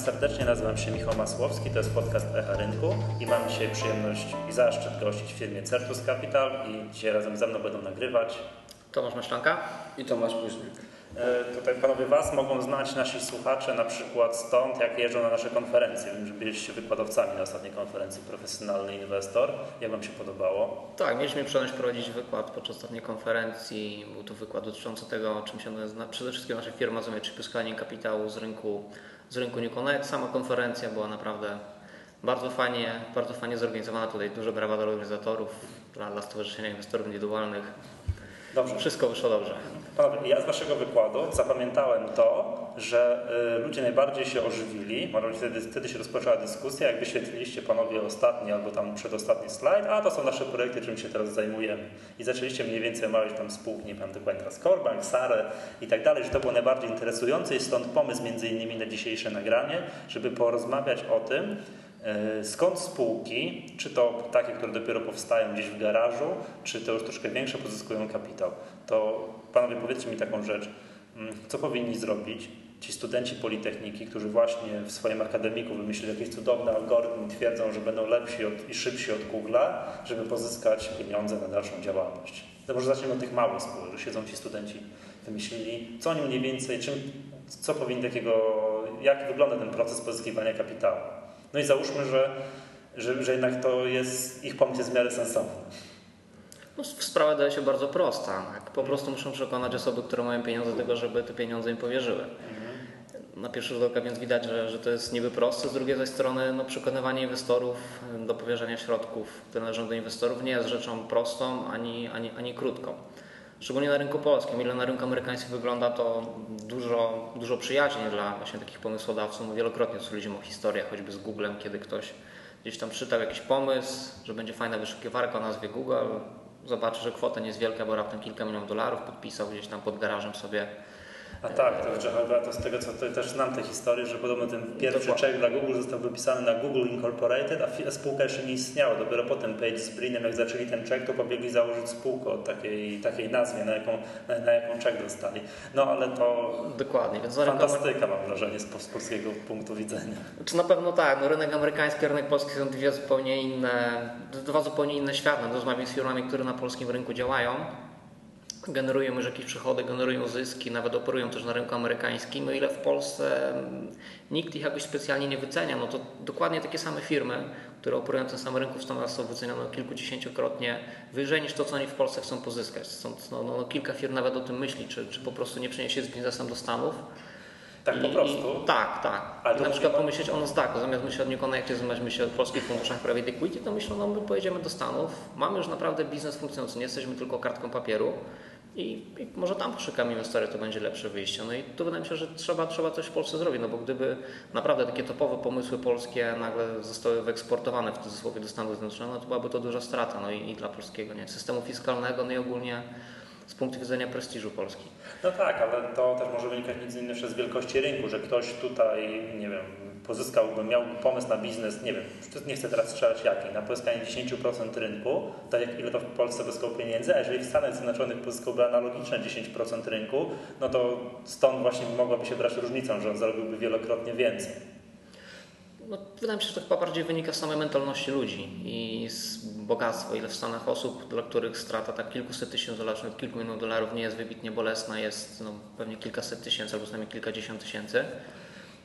serdecznie, nazywam się Michał Masłowski, to jest podcast Echa Rynku i mam dzisiaj przyjemność i zaszczyt gościć w firmie Certus Capital i dzisiaj razem ze mną będą nagrywać Tomasz Maszczanka i Tomasz Późnik. E, tutaj panowie Was mogą znać nasi słuchacze na przykład stąd, jak jeżdżą na nasze konferencje. Wiem, że byliście wykładowcami na ostatniej konferencji Profesjonalny Inwestor. Jak Wam się podobało? Tak, mieliśmy przyjemność prowadzić wykład podczas ostatniej konferencji. Był to wykład dotyczący tego, czym się przede wszystkim nasza firma zajmuje, czyli pozyskanie kapitału z rynku, z rynku New Connect. Sama konferencja była naprawdę bardzo fajnie, bardzo fajnie zorganizowana. Tutaj dużo brawa dla organizatorów, dla, dla Stowarzyszenia Inwestorów Indywidualnych. Dobrze. Wszystko wyszło dobrze. Panowie, ja z Waszego wykładu zapamiętałem to, że y, ludzie najbardziej się ożywili. Może wtedy, się rozpoczęła dyskusja, jak wyświetliliście Panowie ostatni albo tam przedostatni slajd, a to są nasze projekty, czym się teraz zajmujemy. I zaczęliście mniej więcej omawiać tam spółki, nie pamiętam dokładnie teraz, Corbank, Sarę i tak dalej, że to było najbardziej interesujące i stąd pomysł między innymi na dzisiejsze nagranie, żeby porozmawiać o tym, E, skąd spółki, czy to takie, które dopiero powstają gdzieś w garażu, czy to już troszkę większe pozyskują kapitał? To panowie powiedzcie mi taką rzecz, co powinni zrobić ci studenci Politechniki, którzy właśnie w swoim akademiku wymyślili jakiś cudowny algorytm i twierdzą, że będą lepsi od, i szybsi od Google'a, żeby pozyskać pieniądze na dalszą działalność. To może zacznijmy od tych małych spółek, że siedzą ci studenci, wymyślili, co oni mniej więcej, czym, co powinni takiego, jak wygląda ten proces pozyskiwania kapitału. No i załóżmy, że, że, że jednak to jest, ich pomysł jest w miarę sensowny. No, sprawa daje się bardzo prosta. Po prostu muszą przekonać osoby, które mają pieniądze do tego, żeby te pieniądze im powierzyły. Na pierwszy rzut oka więc widać, że, że to jest niby proste. Z drugiej zaś strony no, przekonywanie inwestorów do powierzenia środków, które należą do inwestorów nie jest rzeczą prostą ani, ani, ani krótką. Szczególnie na rynku polskim. Ile na rynku amerykańskim wygląda to dużo, dużo przyjaźni dla właśnie takich pomysłodawców. No, wielokrotnie słyszeliśmy o historiach, choćby z Googlem, kiedy ktoś gdzieś tam czytał jakiś pomysł, że będzie fajna wyszukiwarka o nazwie Google, zobaczy, że kwota nie jest wielka, bo raptem kilka milionów dolarów, podpisał gdzieś tam pod garażem sobie a tak, to Jehovah to z tego co też znam tę historię, że podobno ten pierwszy Dokładnie. czek dla Google został wypisany na Google Incorporated, a spółka jeszcze nie istniała. Dopiero potem Page z Brinem, jak zaczęli ten czek, to pobiegli założyć spółkę o takiej, takiej nazwie, na jaką, na, na jaką czek dostali. No ale to Dokładnie, więc fantastyka mam wrażenie z, z polskiego punktu widzenia. Czy na pewno tak, no rynek amerykański, rynek polski są dwie zupełnie inne, dwa zupełnie inne światy. Rozmawiam z firmami, które na polskim rynku działają generują już jakieś przychody, generują zyski, nawet operują też na rynku amerykańskim, o ile w Polsce mm, nikt ich jakoś specjalnie nie wycenia, no to dokładnie takie same firmy, które operują na tym samym rynku w Stanach są wycenione kilkudziesięciokrotnie wyżej niż to, co oni w Polsce chcą pozyskać. Stąd no, no, no kilka firm nawet o tym myśli, czy, czy po prostu nie przeniesie biznesem do Stanów. Tak, po prostu. I, tak, tak. Ale I na przykład pomyśleć o nas tak, zamiast myśleć o New Connectie, zamiast myśleć o polskich funduszach prawie equity, to myślą, no my pojedziemy do Stanów, mamy już naprawdę biznes funkcjonujący, nie jesteśmy tylko kartką papieru, i, I, może tam poszukamy inwestory, to będzie lepsze wyjście. No i tu wydaje mi się, że trzeba, trzeba coś w Polsce zrobić, no bo gdyby naprawdę takie topowe pomysły polskie nagle zostały wyeksportowane w cudzysłowie do Stanów Zjednoczonych, no to byłaby to duża strata no i, i dla polskiego nie, systemu fiskalnego, no i ogólnie z punktu widzenia prestiżu Polski. No tak, ale to też może wynikać między innymi z wielkości rynku, że ktoś tutaj, nie wiem, pozyskałby, miał pomysł na biznes, nie wiem, nie chcę teraz strzelać jaki, na pozyskanie 10% rynku, tak jak ile to w Polsce pozyskał pieniędzy, a jeżeli w Stanach Zjednoczonych pozyskałby analogiczne 10% rynku, no to stąd właśnie mogłaby się brać różnicą, że on zarobiłby wielokrotnie więcej. No, wydaje mi się, że to chyba bardziej wynika z samej mentalności ludzi i z bogactwa, ile w Stanach osób, dla których strata tak kilkuset tysięcy dolarów, kilku milionów dolarów nie jest wybitnie bolesna, jest no, pewnie kilkaset tysięcy albo przynajmniej kilkadziesiąt tysięcy.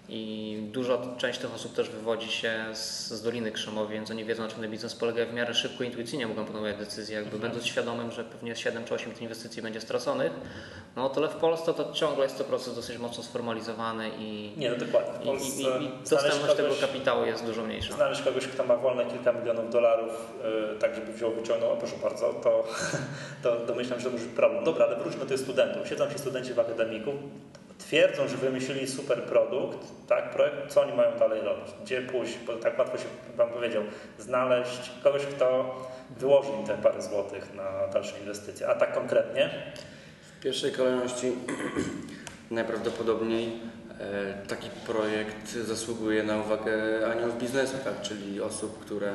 I duża część tych osób też wywodzi się z, z Doliny Krzemowej, więc oni wiedzą, na czym ten biznes polega w miarę szybko, intuicyjnie mogą podejmować decyzje, jakby mhm. będąc świadomym, że pewnie 7 czy 8 tych inwestycji będzie straconych. No tyle w Polsce to ciągle jest to proces dosyć mocno sformalizowany i, Nie, no dokładnie. I, i, i dostępność kogoś, tego kapitału jest dużo mniejsza. Znaleźć kogoś, kto ma wolne kilka milionów dolarów, yy, tak żeby wziął, wyciągnął, o proszę bardzo, to, to domyślam się, że to może być problem. Dobra, ale wróćmy do tych studentów. Siedzą ci studenci w akademiku, twierdzą, że wymyślili super produkt, tak, projekt, co oni mają dalej robić, gdzie pójść, bo tak łatwo się Pan powiedział, znaleźć kogoś, kto wyłoży im te parę złotych na dalsze inwestycje. A tak konkretnie? W pierwszej kolejności najprawdopodobniej e, taki projekt zasługuje na uwagę aniołów biznesu, tak, czyli osób, które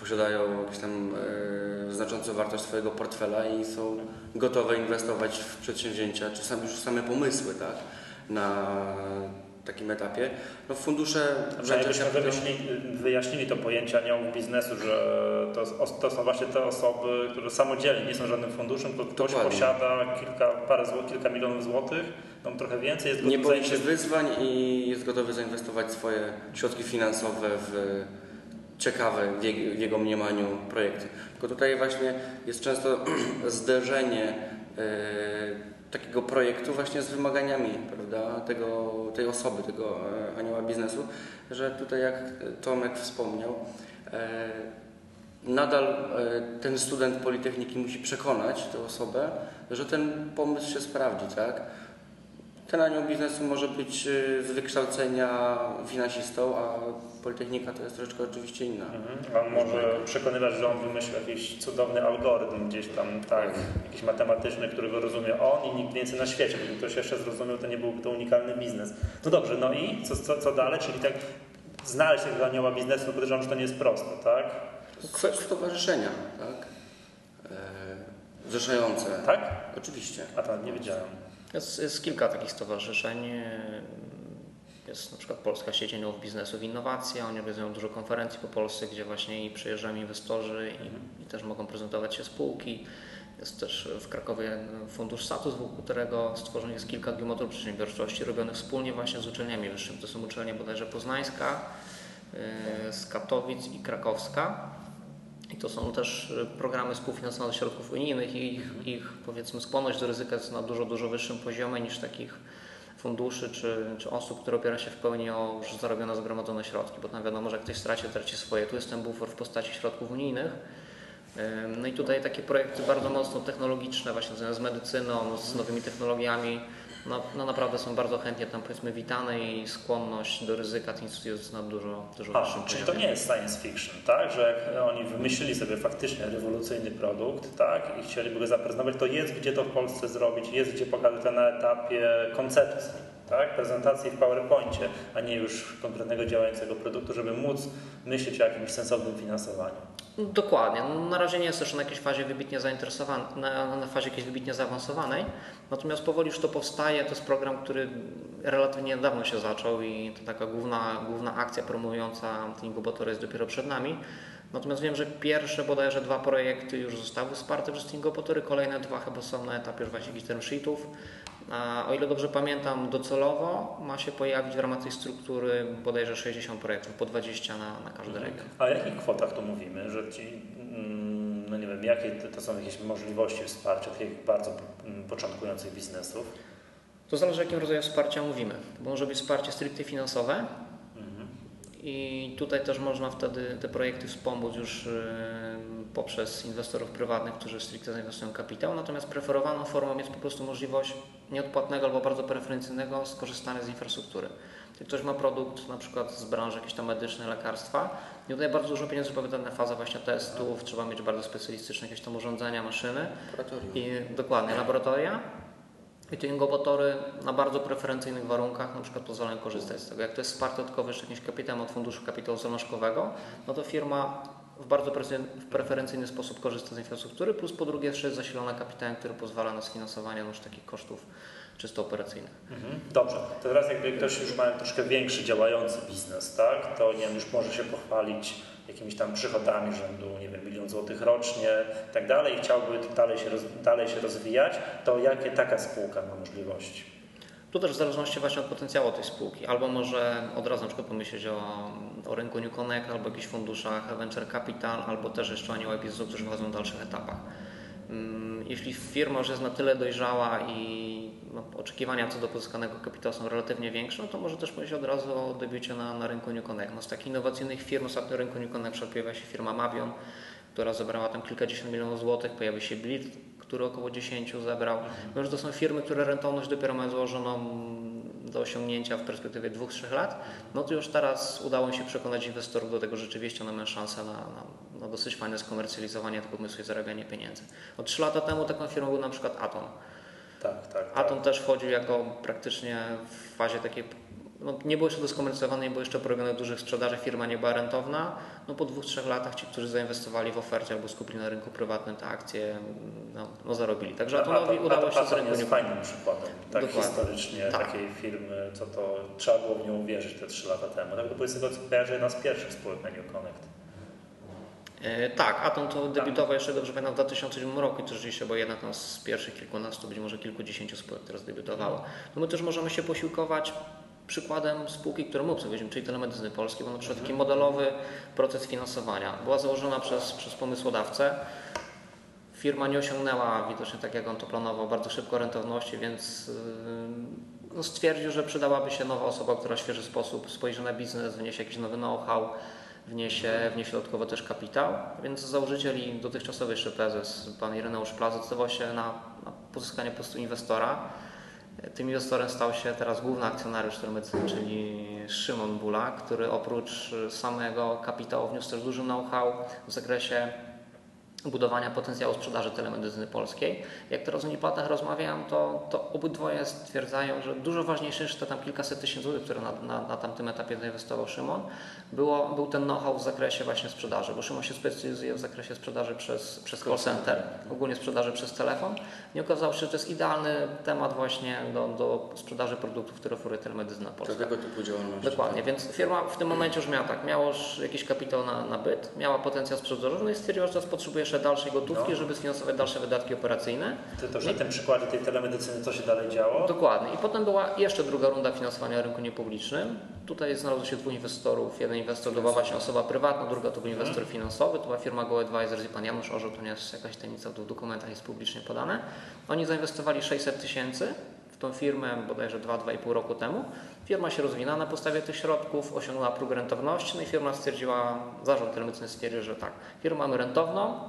posiadają jakąś tam e, znaczącą wartość swojego portfela i są gotowe inwestować w przedsięwzięcia, czy sam, już same pomysły tak, na takim etapie. No fundusze Przynajmniej venture byśmy capital- wyjaśnili, to pojęcie aniołów biznesu, że to, to są właśnie te osoby, które samodzielnie nie są żadnym funduszem, tylko ktoś Dokładnie. posiada kilka, parę zł, kilka milionów złotych, no trochę więcej, jest nie gotów boi się zająć wyzwań i jest gotowy zainwestować swoje środki finansowe w ciekawe w jego, mniemaniu projekty. Tylko tutaj właśnie jest często zderzenie e, takiego projektu właśnie z wymaganiami prawda, tego, tej osoby, tego e, anioła biznesu, że tutaj jak Tomek wspomniał, e, nadal ten student Politechniki musi przekonać tę osobę, że ten pomysł się sprawdzi, tak? Ten anioł biznesu może być y, z wykształcenia finansistą, a Politechnika to jest troszeczkę oczywiście inna. Mhm. On może przekonywać, że on wymyślił jakiś cudowny algorytm gdzieś tam, tak, jakiś matematyczny, którego rozumie on i nikt więcej na świecie. Gdyby ktoś jeszcze zrozumiał, to nie byłby to unikalny biznes. No dobrze, no i co, co, co dalej? Czyli tak znaleźć tego anioła biznesu, no podejrzewam, że to nie jest proste, tak? Kwestia stowarzyszenia, tak? E, zrzeszające. Tak? Oczywiście. A to nie wiedziałem. Jest, jest kilka takich stowarzyszeń. Jest na przykład Polska Sieć Aniołów Biznesu w Innowacji. Oni organizują dużo konferencji po Polsce, gdzie właśnie i przyjeżdżają inwestorzy i, i też mogą prezentować się spółki. Jest też w Krakowie Fundusz Status, wokół którego stworzonych jest kilka geometrów przedsiębiorczości robionych wspólnie właśnie z uczelniami wyższymi. To są uczelnie bodajże poznańska, yy, z Katowic i krakowska. To są też y, programy współfinansowane ze środków unijnych i ich, ich powiedzmy skłonność do ryzyka jest na dużo, dużo wyższym poziomie niż takich funduszy czy, czy osób, które opiera się w pełni o już zarobione, zgromadzone środki, bo tam wiadomo, że ktoś straci, traci swoje. Tu jest ten bufor w postaci środków unijnych. No i tutaj takie projekty bardzo mocno technologiczne, właśnie związane z medycyną, z nowymi technologiami, no, no naprawdę są bardzo chętnie tam powiedzmy witane i skłonność do ryzyka tych instytucji jest na dużo, dużo A, wyższym czyli to poziomie. nie jest science fiction, tak? Że jak oni wymyślili sobie faktycznie rewolucyjny produkt, tak? I chcieliby go zaprezentować, to jest gdzie to w Polsce zrobić, jest gdzie pokazać to na etapie koncepcji, tak? Prezentacji w PowerPoincie, a nie już konkretnego działającego produktu, żeby móc myśleć o jakimś sensownym finansowaniu. Dokładnie. No, na razie nie jest jeszcze na jakiejś fazie wybitnie zainteresowany, na, na fazie jakiejś wybitnie zaawansowanej. Natomiast powoli już to powstaje. To jest program, który relatywnie niedawno się zaczął i to taka główna, główna akcja promująca te inkubatory jest dopiero przed nami. Natomiast wiem, że pierwsze bodajże dwa projekty już zostały wsparte przez te inkubatory, kolejne dwa chyba są na etapie już właśnie term sheetów. A o ile dobrze pamiętam, docelowo ma się pojawić w ramach tej struktury bodajże 60 projektów, po 20 na, na każdy region. A o jakich kwotach tu mówimy? Że ci, mm, no nie wiem, jakie to- to są jakieś możliwości wsparcia takich bardzo mm, początkujących biznesów? To zależy, o jakim rodzaju wsparcia mówimy. Bo może być wsparcie stricte finansowe i tutaj też można wtedy te projekty wspomóc już y, poprzez inwestorów prywatnych, którzy stricte zainwestują kapitał. Natomiast preferowaną formą jest po prostu możliwość nieodpłatnego albo bardzo preferencyjnego skorzystania z infrastruktury. Jeśli ktoś ma produkt na przykład z branży jakieś tam medycznej, lekarstwa, i tutaj bardzo dużo pieniędzy powiada na fazę właśnie testów, trzeba mieć bardzo specjalistyczne jakieś tam urządzenia, maszyny. Laboratorium. I dokładnie, laboratoria. Inkubatory na bardzo preferencyjnych warunkach na przykład pozwalają korzystać z tego. Jak to jest wsparte dodatkowo jeszcze jakimś kapitałem od funduszu kapitału zalążkowego, no to firma w bardzo preferencyjny sposób korzysta z infrastruktury, plus po drugie jeszcze jest zasilona kapitałem, który pozwala na sfinansowanie no już takich kosztów czysto operacyjnych. Mhm. Dobrze, to teraz jakby ktoś już ma troszkę większy działający biznes, tak, to nie wiem, już może się pochwalić jakimiś tam przychodami rzędu, nie wiem, milion złotych rocznie i tak dalej i chciałby dalej się, roz, dalej się rozwijać, to jakie taka spółka ma możliwości? Tu też w zależności właśnie od potencjału tej spółki. Albo może od razu na przykład pomyśleć o, o rynku New Connect, albo jakichś funduszach Venture Capital, albo też jeszcze anioła biznesu, którzy wchodzą w dalszych etapach. Mm, Jeśli firma już jest na tyle dojrzała i no, oczekiwania co do pozyskanego kapitału są relatywnie większe, no to może też myśleć od razu o debiucie na, na rynku New Connect. No, z takich innowacyjnych firm ostatnio na rynku New Connect pojawia się firma Mabion, która zebrała tam kilkadziesiąt milionów złotych, pojawi się Blit, który około 10 zebrał. Mimo, że to są firmy, które rentowność dopiero mają złożoną do osiągnięcia w perspektywie 2-3 lat, no to już teraz udało się przekonać inwestorów do tego, że rzeczywiście one mają szansę na, na, na dosyć fajne skomercjalizowanie tego pomysłu i zarabianie pieniędzy. Od 3 lata temu taką firmą był na przykład Atom. Tak, tak. tak. Atom też wchodził jako praktycznie w fazie takiej no, nie było jeszcze skomercjonowane, nie było jeszcze programu dużych sprzedaży, firma nie była rentowna. No, po dwóch, trzech latach ci, którzy zainwestowali w ofercie albo skupili na rynku prywatnym te akcje, no, no zarobili. Także Atonowi udało się z rynku jest nie fajnym przykładem, tak Dokładnie. historycznie, Tak. takiej firmy, co to trzeba było w nią uwierzyć te trzy lata temu. Tak, to jest tego, co kojarzy jedna z pierwszych spółek na New Connect. E, Tak, Atom to debiutował jeszcze dobrze pamiętam w 2007 roku i to rzeczywiście była jedna tam z pierwszych kilkunastu, być może kilkudziesięciu spółek, które zdebiutowało. No my też możemy się posiłkować przykładem spółki, którą my obsługujemy, czyli Telemedycyny Polskiej, bo na przykład taki modelowy proces finansowania. Była założona przez, przez pomysłodawcę. Firma nie osiągnęła widocznie tak jak on to planował bardzo szybko rentowności, więc yy, no stwierdził, że przydałaby się nowa osoba, która w świeży sposób spojrzy na biznes, wniesie jakiś nowy know-how, wniesie, wniesie dodatkowo też kapitał, więc założyciel i dotychczasowy jeszcze prezes, pan Ireneusz Plaza, zdecydował się na, na pozyskanie po prostu inwestora. Tym inwestorem stał się teraz główny akcjonariusz Telemedycyny, czyli Szymon Bula, który oprócz samego kapitału wniósł też duży know-how w zakresie budowania potencjału sprzedaży telemedycyny polskiej. Jak teraz o Uniplatach rozmawiam, to, to obydwoje stwierdzają, że dużo ważniejsze niż te tam kilkaset tysięcy złotych, które na, na, na tamtym etapie zainwestował Szymon, było, był ten know-how w zakresie właśnie sprzedaży, bo Szymon się specjalizuje w zakresie sprzedaży przez, przez call center, ogólnie sprzedaży przez telefon. I okazało się, że to jest idealny temat właśnie do, do sprzedaży produktów, które oferuje telemedycyna polska. tego typu działalności. Dokładnie, więc firma w tym momencie już miała tak, miała już jakiś kapitał na, na byt, miała potencjał sprzedażowy, no i stwierdziła, że teraz potrzebuje jeszcze dalszej gotówki, No. żeby sfinansować dalsze wydatki operacyjne. Ty to, że na tym przykładzie tej telemedycyny co się dalej działo? Dokładnie. I potem była jeszcze druga runda finansowania na rynku niepublicznym. Tutaj znalazło się dwóch inwestorów. Jeden inwestor to była właśnie osoba prywatna, druga to był inwestor finansowy. To była firma Go Advisors i pan Janusz Orzeł, to nie jest jakaś tajemnica, to w dokumentach jest publicznie podane. Oni zainwestowali 600 tysięcy w tą firmę bodajże 2-2,5 roku temu. Firma się rozwinęła na podstawie tych środków, osiągnęła próg rentowności, no i firma stwierdziła, zarząd telemedycyny stwierdził, że tak, firmę mamy rentowną,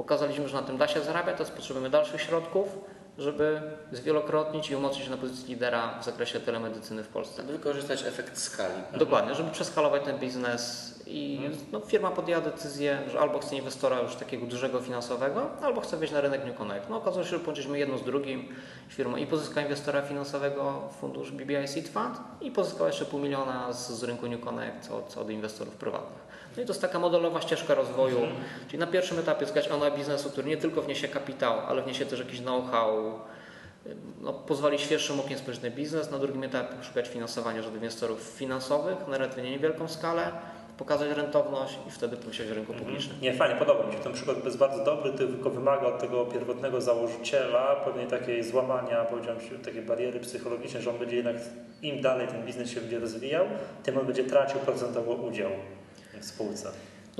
pokazaliśmy, że na tym da się zarabiać, teraz potrzebujemy dalszych środków, żeby zwielokrotnić i umocnić na pozycji lidera w zakresie telemedycyny w Polsce. Aby wykorzystać efekt skali. Dokładnie, żeby przeskalować ten biznes i no, firma podjęła decyzję, że albo chce inwestora już takiego dużego finansowego, albo chce wejść na rynek New Connect. No okazało się, że połączyliśmy jedno z drugim. Firma i pozyskała inwestora finansowego, fundusz BBI Seed Fund i pozyskała jeszcze pół miliona z, z rynku New Connect od, od inwestorów prywatnych. No i to jest taka modelowa ścieżka rozwoju, czyli na pierwszym etapie skać ona biznesu, który nie tylko wniesie kapitał, ale wniesie też jakiś know-how, no, pozwoli świeższym okiem spojrzeć na biznes, na drugim etapie szukać finansowania od inwestorów finansowych na relativnie niewielką skalę, pokazać rentowność i wtedy pójść w rynku publicznym. Nie, fajnie, podoba mi się. Ten przykład jest bardzo dobry, tylko wymaga od tego pierwotnego założyciela pewnej takiej złamania, powiedziałem, takiej bariery psychologicznej, że on będzie jednak, im dalej ten biznes się będzie rozwijał, tym on będzie tracił procentowo udział w spółce.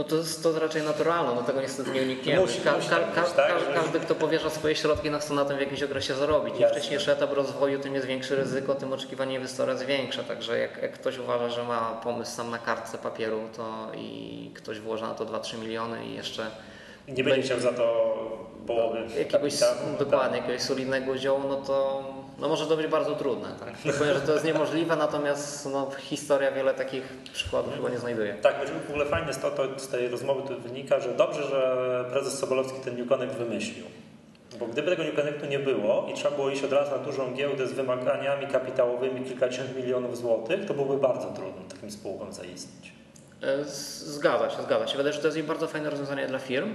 No to jest, to raczej naturalne, no tego niestety nie unikniemy. Musi- Ka- ka- tak ka- być, tak, każdy, kto powierza swoje środki, no chce na tym w jakimś okresie zarobić. Im wcześniejszy etap rozwoju, tym jest większe ryzyko, tym oczekiwanie jest większe. Także jak, jak ktoś uważa, że ma pomysł sam na kartce papieru, to i ktoś włoży na to 2-3 miliony i jeszcze nie będzie chciał za to połowy jakiegoś, kapitału, no dokładnie, jakiegoś solidnego udziału, no to no może to być bardzo trudne. Tak? Nie powiem, że to jest niemożliwe, natomiast no, historia wiele takich przykładów chyba nie znajduje. Tak, w ogóle fajne jest to, to z tej rozmowy tu wynika, że dobrze, że prezes Sobolowski ten New Connect wymyślił. Bo gdyby tego New Connectu nie było i trzeba było iść od razu na dużą giełdę z wymaganiami kapitałowymi kilkadziesiąt milionów złotych, to byłoby bardzo trudno takim spółkom zaistnieć. E, Zgadza się, zgadza się. Wydaje się, że to jest bardzo fajne rozwiązanie dla firm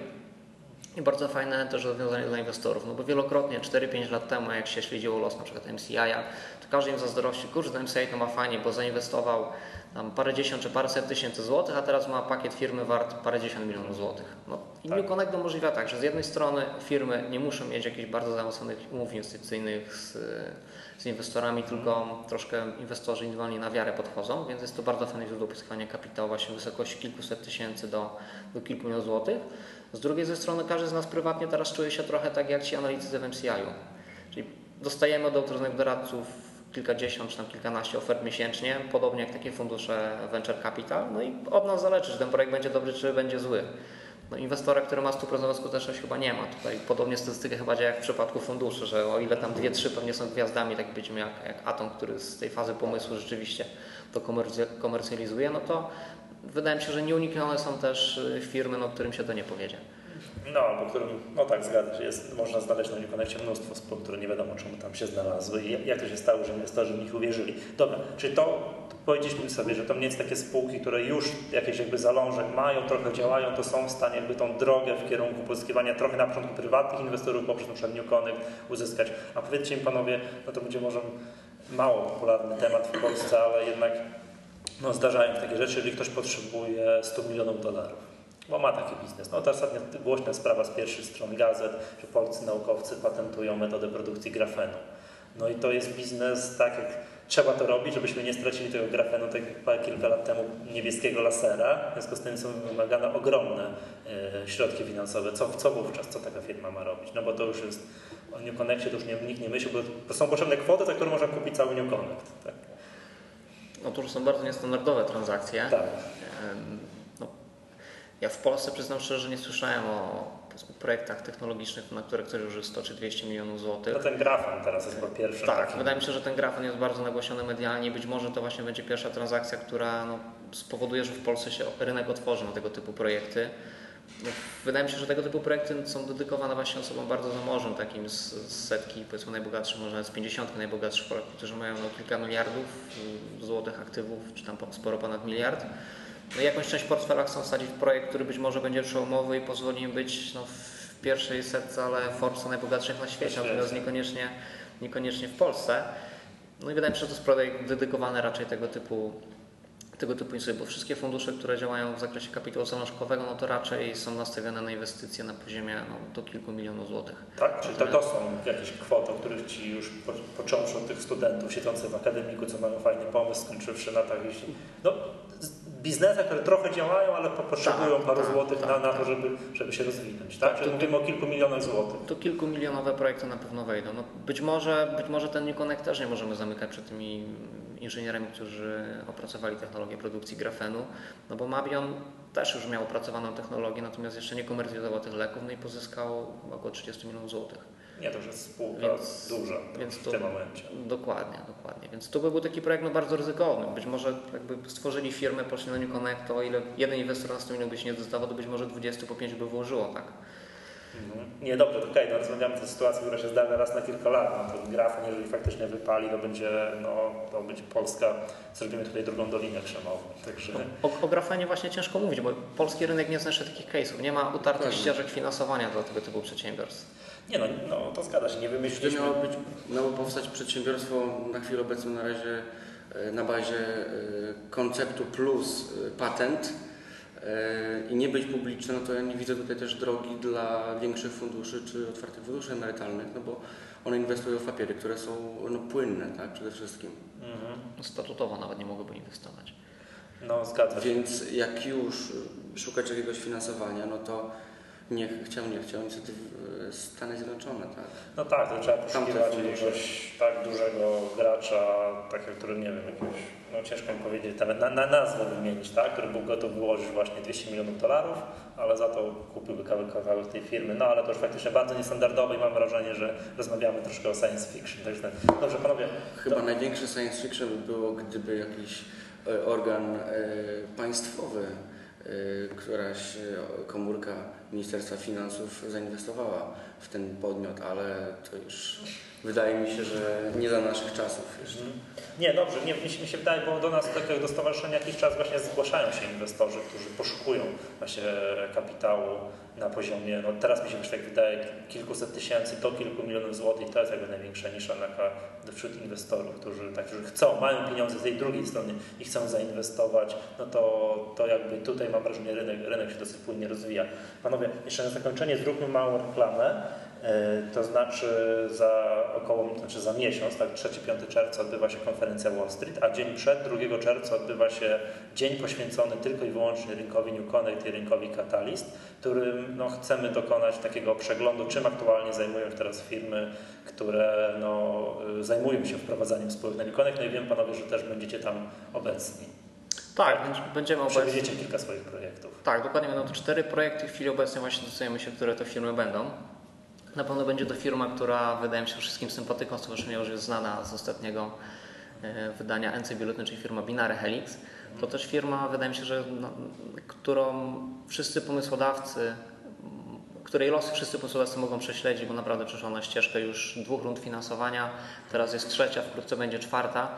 i bardzo fajne też rozwiązanie dla inwestorów, no bo wielokrotnie 4-5 lat temu, jak się śledziło los na przykład MCI-a, to każdy im zazdrości, kurde, MCI to ma fajnie, bo zainwestował tam parę dziesiąt czy paręset tysięcy złotych, a teraz ma pakiet firmy wart parę dziesiąt milionów złotych. No, I Tak. New Connect umożliwia tak, że z jednej strony firmy nie muszą mieć jakichś bardzo zaawansowanych umów inwestycyjnych z, z inwestorami, tylko troszkę inwestorzy indywidualnie na wiarę podchodzą, więc jest to bardzo fajne źródło pozyskania kapitału właśnie w wysokości kilkuset tysięcy do, do kilku milionów złotych. Z drugiej ze strony każdy z nas prywatnie teraz czuje się trochę tak jak ci analitycy w MCI-u. Czyli dostajemy od autoryzowanych doradców kilkadziesiąt czy tam kilkanaście ofert miesięcznie, podobnie jak takie fundusze venture capital. No i od nas zależy, czy ten projekt będzie dobry, czy będzie zły. No, inwestora, który ma 100% skuteczność chyba nie ma. Tutaj podobnie statystyka chyba działa jak w przypadku funduszy, że o ile tam dwie, trzy pewnie są gwiazdami, tak będziemy jak, jak Atom, który z tej fazy pomysłu rzeczywiście to komercjalizuje, no to wydaje mi się, że nieuniknione są też y, firmy, no, którym się to nie powiedzie. No, albo którym, no tak, zgadza się, jest, można znaleźć na Uconnectie mnóstwo spółek, które nie wiadomo czemu tam się znalazły i jak to się stało, że inwestorzy w nich uwierzyli. Dobra, czyli to, powiedzieliśmy sobie, że to mniej więcej takie spółki, które już jakieś jakby zalążek mają, trochę działają, to są w stanie jakby tą drogę w kierunku pozyskiwania trochę na początku prywatnych inwestorów poprzez przykład New Connect uzyskać. A powiedzcie mi panowie, no to będzie może mało popularny temat w Polsce, ale jednak no, zdarzają się takie rzeczy, jeżeli ktoś potrzebuje 100 milionów dolarów bo ma taki biznes. No to ostatnio głośna sprawa z pierwszych stron gazet, że polscy naukowcy patentują metodę produkcji grafenu. No i to jest biznes tak jak trzeba to robić, żebyśmy nie stracili tego grafenu, tak jak kilka lat temu niebieskiego lasera. W związku z tym są wymagane ogromne y, środki finansowe. Co, co wówczas, co taka firma ma robić? No bo to już jest, o New Connectie to już nie, nikt nie myśli, bo są potrzebne kwoty, za które można kupić cały New Connect. Tak? No to już są bardzo niestandardowe transakcje. Tak. Ja w Polsce przyznam szczerze, że nie słyszałem o projektach technologicznych, na które ktoś użył 100 czy 200 milionów złotych. No ten grafan teraz jest chyba pierwszy. Tak, taki. wydaje mi się, że ten grafan jest bardzo nagłośniony medialnie i być może to właśnie będzie pierwsza transakcja, która no, spowoduje, że w Polsce się rynek otworzy na tego typu projekty. No, wydaje mi się, że tego typu projekty są dedykowane właśnie osobom bardzo zamożnym, takim z, z setki, powiedzmy najbogatszych, może nawet z 50 najbogatszych Polaków, którzy mają no, kilka miliardów złotych aktywów, czy tam sporo ponad miliard. No jakąś część portfela chcą wsadzić w projekt, który być może będzie przełomowy i pozwoli im być no, w pierwszej setce, ale Forbesa najbogatszych na świecie, natomiast niekoniecznie, niekoniecznie w Polsce. No i wydaje mi się, że to jest projekt dedykowany raczej tego typu tego typu instytucje, bo wszystkie fundusze, które działają w zakresie kapitału zalążkowego, no to raczej są nastawione na inwestycje na poziomie no, do kilku milionów złotych. Tak, czyli to, to są jakieś kwoty, o których Ci już począwszy od tych studentów siedzących w akademiku, co mają fajny pomysł, skończywszy na tak, no biznesach, które trochę działają, ale potrzebują tak, paru tak, złotych tak, na, na to, tak. żeby, żeby się rozwinąć. Tak? Czyli mówimy o kilku milionach złotych. To kilkumilionowe projekty na pewno wejdą. No być, może, być może ten New Connect też nie możemy zamykać przed tymi inżynierami, którzy opracowali technologię produkcji grafenu, no bo Mabion też już miał opracowaną technologię, natomiast jeszcze nie komercjalizował tych leków, no i pozyskał około 30 milionów złotych. Nie, to już jest spółka więc, duża więc w to, tym momencie. Dokładnie, dokładnie. Więc to by był taki projekt no, bardzo ryzykowny. Być może jakby stworzyli firmę, na New Connect, to o ile jeden inwestor na 100 milionów by się nie zdecydował, to być może 20 po 5 by włożyło, tak? Mhm. Nie, dobrze, to okej, okay, no rozmawiamy o sytuacji, która się zdarza raz na kilka lat. No to graf, jeżeli faktycznie wypali, to będzie, no, to będzie Polska, zrobimy tutaj drugą dolinę krzemową. Także... O, o grafenie właśnie ciężko mówić, bo polski rynek nie zna takich case'ów. Nie ma utartych ścieżek finansowania dla tego typu przedsiębiorstw. Nie no, no to zgadza się, nie wymyśliliśmy. Miało, być, miało powstać przedsiębiorstwo na chwilę obecną na razie e, na bazie e, konceptu plus e, patent i nie być publiczne, no to ja nie widzę tutaj też drogi dla większych funduszy czy otwartych funduszy emerytalnych, no bo one inwestują w papiery, które są no, płynne, tak, przede wszystkim. Mhm. No, statutowo nawet nie mogłyby inwestować. No, zgadza się. Więc jak już szukać jakiegoś finansowania, no to nie chciał, nie chciał, niestety Stany Zjednoczone, tak? No tak, to trzeba poszukiwać jakiegoś tak dużego gracza, takiego, który nie wiem, jakiegoś, no ciężko mi powiedzieć, nawet na, na nazwę wymienić, tak? Który był gotów wyłożyć właśnie 200 milionów dolarów, ale za to kupiłby kawałek, kawałek tej firmy. No ale to już faktycznie bardzo niestandardowe i mam wrażenie, że rozmawiamy troszkę o science fiction. Także, dobrze, panowie. Chyba to... największy science fiction by było, gdyby jakiś e, organ e, państwowy któraś komórka Ministerstwa Finansów zainwestowała w ten podmiot, ale to już wydaje mi się, że nie za naszych czasów jeszcze. Mhm. Nie, dobrze, nie, mi, się, mi się wydaje, bo do nas takiego do stowarzyszenia jakiś czas właśnie zgłaszają się inwestorzy, którzy poszukują właśnie kapitału na poziomie, no teraz mi się już tak wydaje, kilkuset tysięcy do kilku milionów złotych, to jest jakby największa nisza wśród inwestorów, którzy, tak, którzy chcą, mają pieniądze z tej drugiej strony i chcą zainwestować, no to, to jakby tutaj mam wrażenie rynek, rynek się dosyć płynnie rozwija. Panowie, jeszcze na zakończenie zróbmy małą reklamę. E, to znaczy za około, znaczy za miesiąc, tak 3-5 czerwca odbywa się konferencja Wall Street, a dzień przed 2 czerwca odbywa się dzień poświęcony tylko i wyłącznie rynkowi New Connect i rynkowi Catalyst, którym no, chcemy dokonać takiego przeglądu, czym aktualnie zajmują się teraz firmy, które no, zajmują się wprowadzaniem spółek na New Connect. No i wiem panowie, że też będziecie tam obecni. Tak, będziemy obecni. Przewidziecie kilka swoich projektów. Tak, dokładnie będą to cztery projekty. W chwili obecnej właśnie decydujemy się, które to firmy będą. Na pewno będzie to firma, która wydaje mi się wszystkim sympatykom stowarzyszenia już jest znana z ostatniego e, wydania NC Biuletyn, czyli firma Binary Helix. To też firma, wydaje mi się, że no, którą wszyscy pomysłodawcy której losy wszyscy posłodawcy mogą prześledzić, bo naprawdę przeszła na ścieżkę już dwóch rund finansowania, teraz jest trzecia, wkrótce będzie czwarta.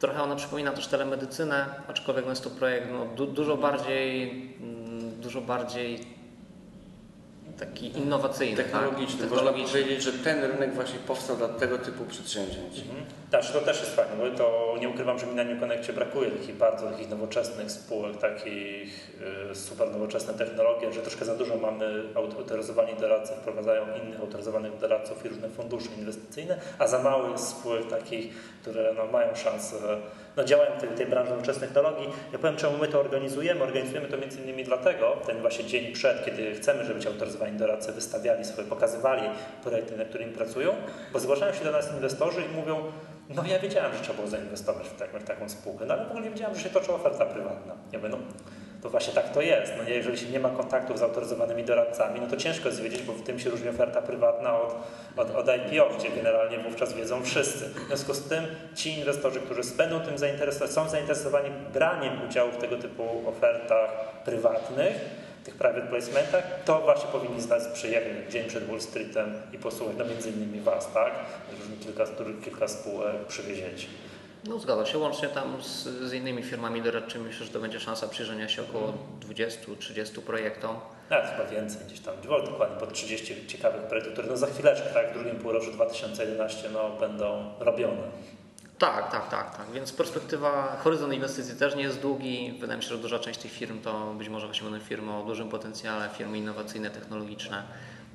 Trochę ona przypomina też telemedycynę, aczkolwiek jest to projekt no, du dużo bardziej, mm, dużo bardziej taki innowacyjny. Technologiczny. Tak? Można powiedzieć, że ten rynek właśnie powstał dla tego typu przedsięwzięć. Mhm. Tak, to też jest fajne, bo to nie ukrywam, że mi na New Connectie brakuje takich bardzo takich nowoczesnych spółek, takich y, super nowoczesne technologie, że troszkę za dużo mamy autoryzowani doradcy, wprowadzają innych autoryzowanych doradców i różne fundusze inwestycyjne, a za mało jest spółek takich, które no, mają szansę, no, działają w tej, tej branży nowoczesnych technologii. Ja powiem, czemu my to organizujemy. Organizujemy to między innymi dlatego, ten właśnie dzień przed, kiedy chcemy, żeby ci autoryzowani doradcy wystawiali swoje, pokazywali projekty, na którymi pracują, bo zgłaszają się do nas inwestorzy i mówią, no ja wiedziałem, że trzeba było zainwestować w, tak, w taką spółkę, no ale w ogóle nie wiedziałem, że się toczy oferta prywatna. Ja mówię, no to właśnie tak to jest. No jeżeli się nie ma kontaktów z autoryzowanymi doradcami, no to ciężko jest wiedzieć, bo w tym się różni oferta prywatna od, od, od IPO, gdzie generalnie wówczas wiedzą wszyscy. W związku z tym ci inwestorzy, którzy będą tym zainteresowani, są zainteresowani braniem udziału w tego typu ofertach prywatnych, tych private placementach, to właśnie powinni z nas przyjechać dzień przed Wall Streetem i posłuchać, no między innymi Was, tak? Kilka, kilka spółek przywieziecie. No zgadza się, łącznie tam z, z, innymi firmami doradczymi myślę, że to będzie szansa przyjrzenia się około 20-30 projektom. Nawet chyba więcej, gdzieś tam, dokładnie po 30 ciekawych projektów, które no za chwileczkę, tak, w drugim półroczu 2011 no, będą robione. Tak, tak, tak, tak. Więc perspektywa, horyzont inwestycji też nie jest długi. Wydaje mi się, że duża część tych firm to być może właśnie będą firmy o dużym potencjale, firmy innowacyjne, technologiczne,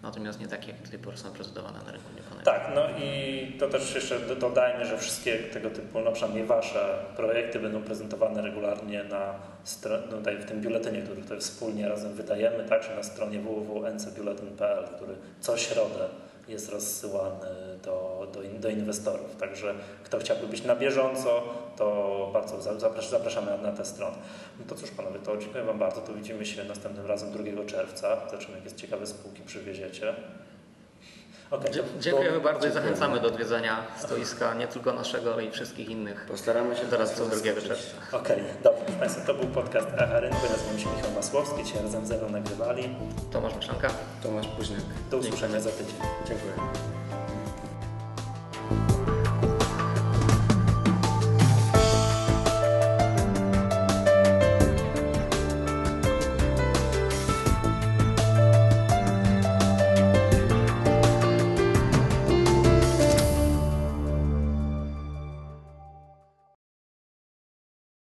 natomiast nie takie, jak do tej pory są prezentowane na rynku. Tak, no i to też jeszcze dodajmy, że wszystkie tego typu, no przynajmniej Wasze projekty będą prezentowane regularnie na no tutaj w tym biuletynie, który tutaj wspólnie razem wydajemy, także na stronie www.ncbiuletyn.pl, który co środę jest rozsyłany do, do, do, inwestorów. Także kto chciałby być na bieżąco, to bardzo zapraszamy na tę stronę. No to cóż panowie, to dziękuję Wam bardzo. To widzimy się następnym razem 2 czerwca. Zobaczymy, jakie ciekawe spółki przywieziecie. Okay, Dziękujemy bardzo i zachęcamy do odwiedzenia stoiska nie tylko naszego, ale i wszystkich innych. Postaramy się teraz co 2 czerwca. Okej, okay, dobrze. Państwa, to był podcast Echa Rynku. Nazywam się Michał Masłowski. Dzisiaj razem ze mną nagrywali Tomasz Maszanka. Tomasz Późniak. Do usłyszenia za tydzień. Dziękuję.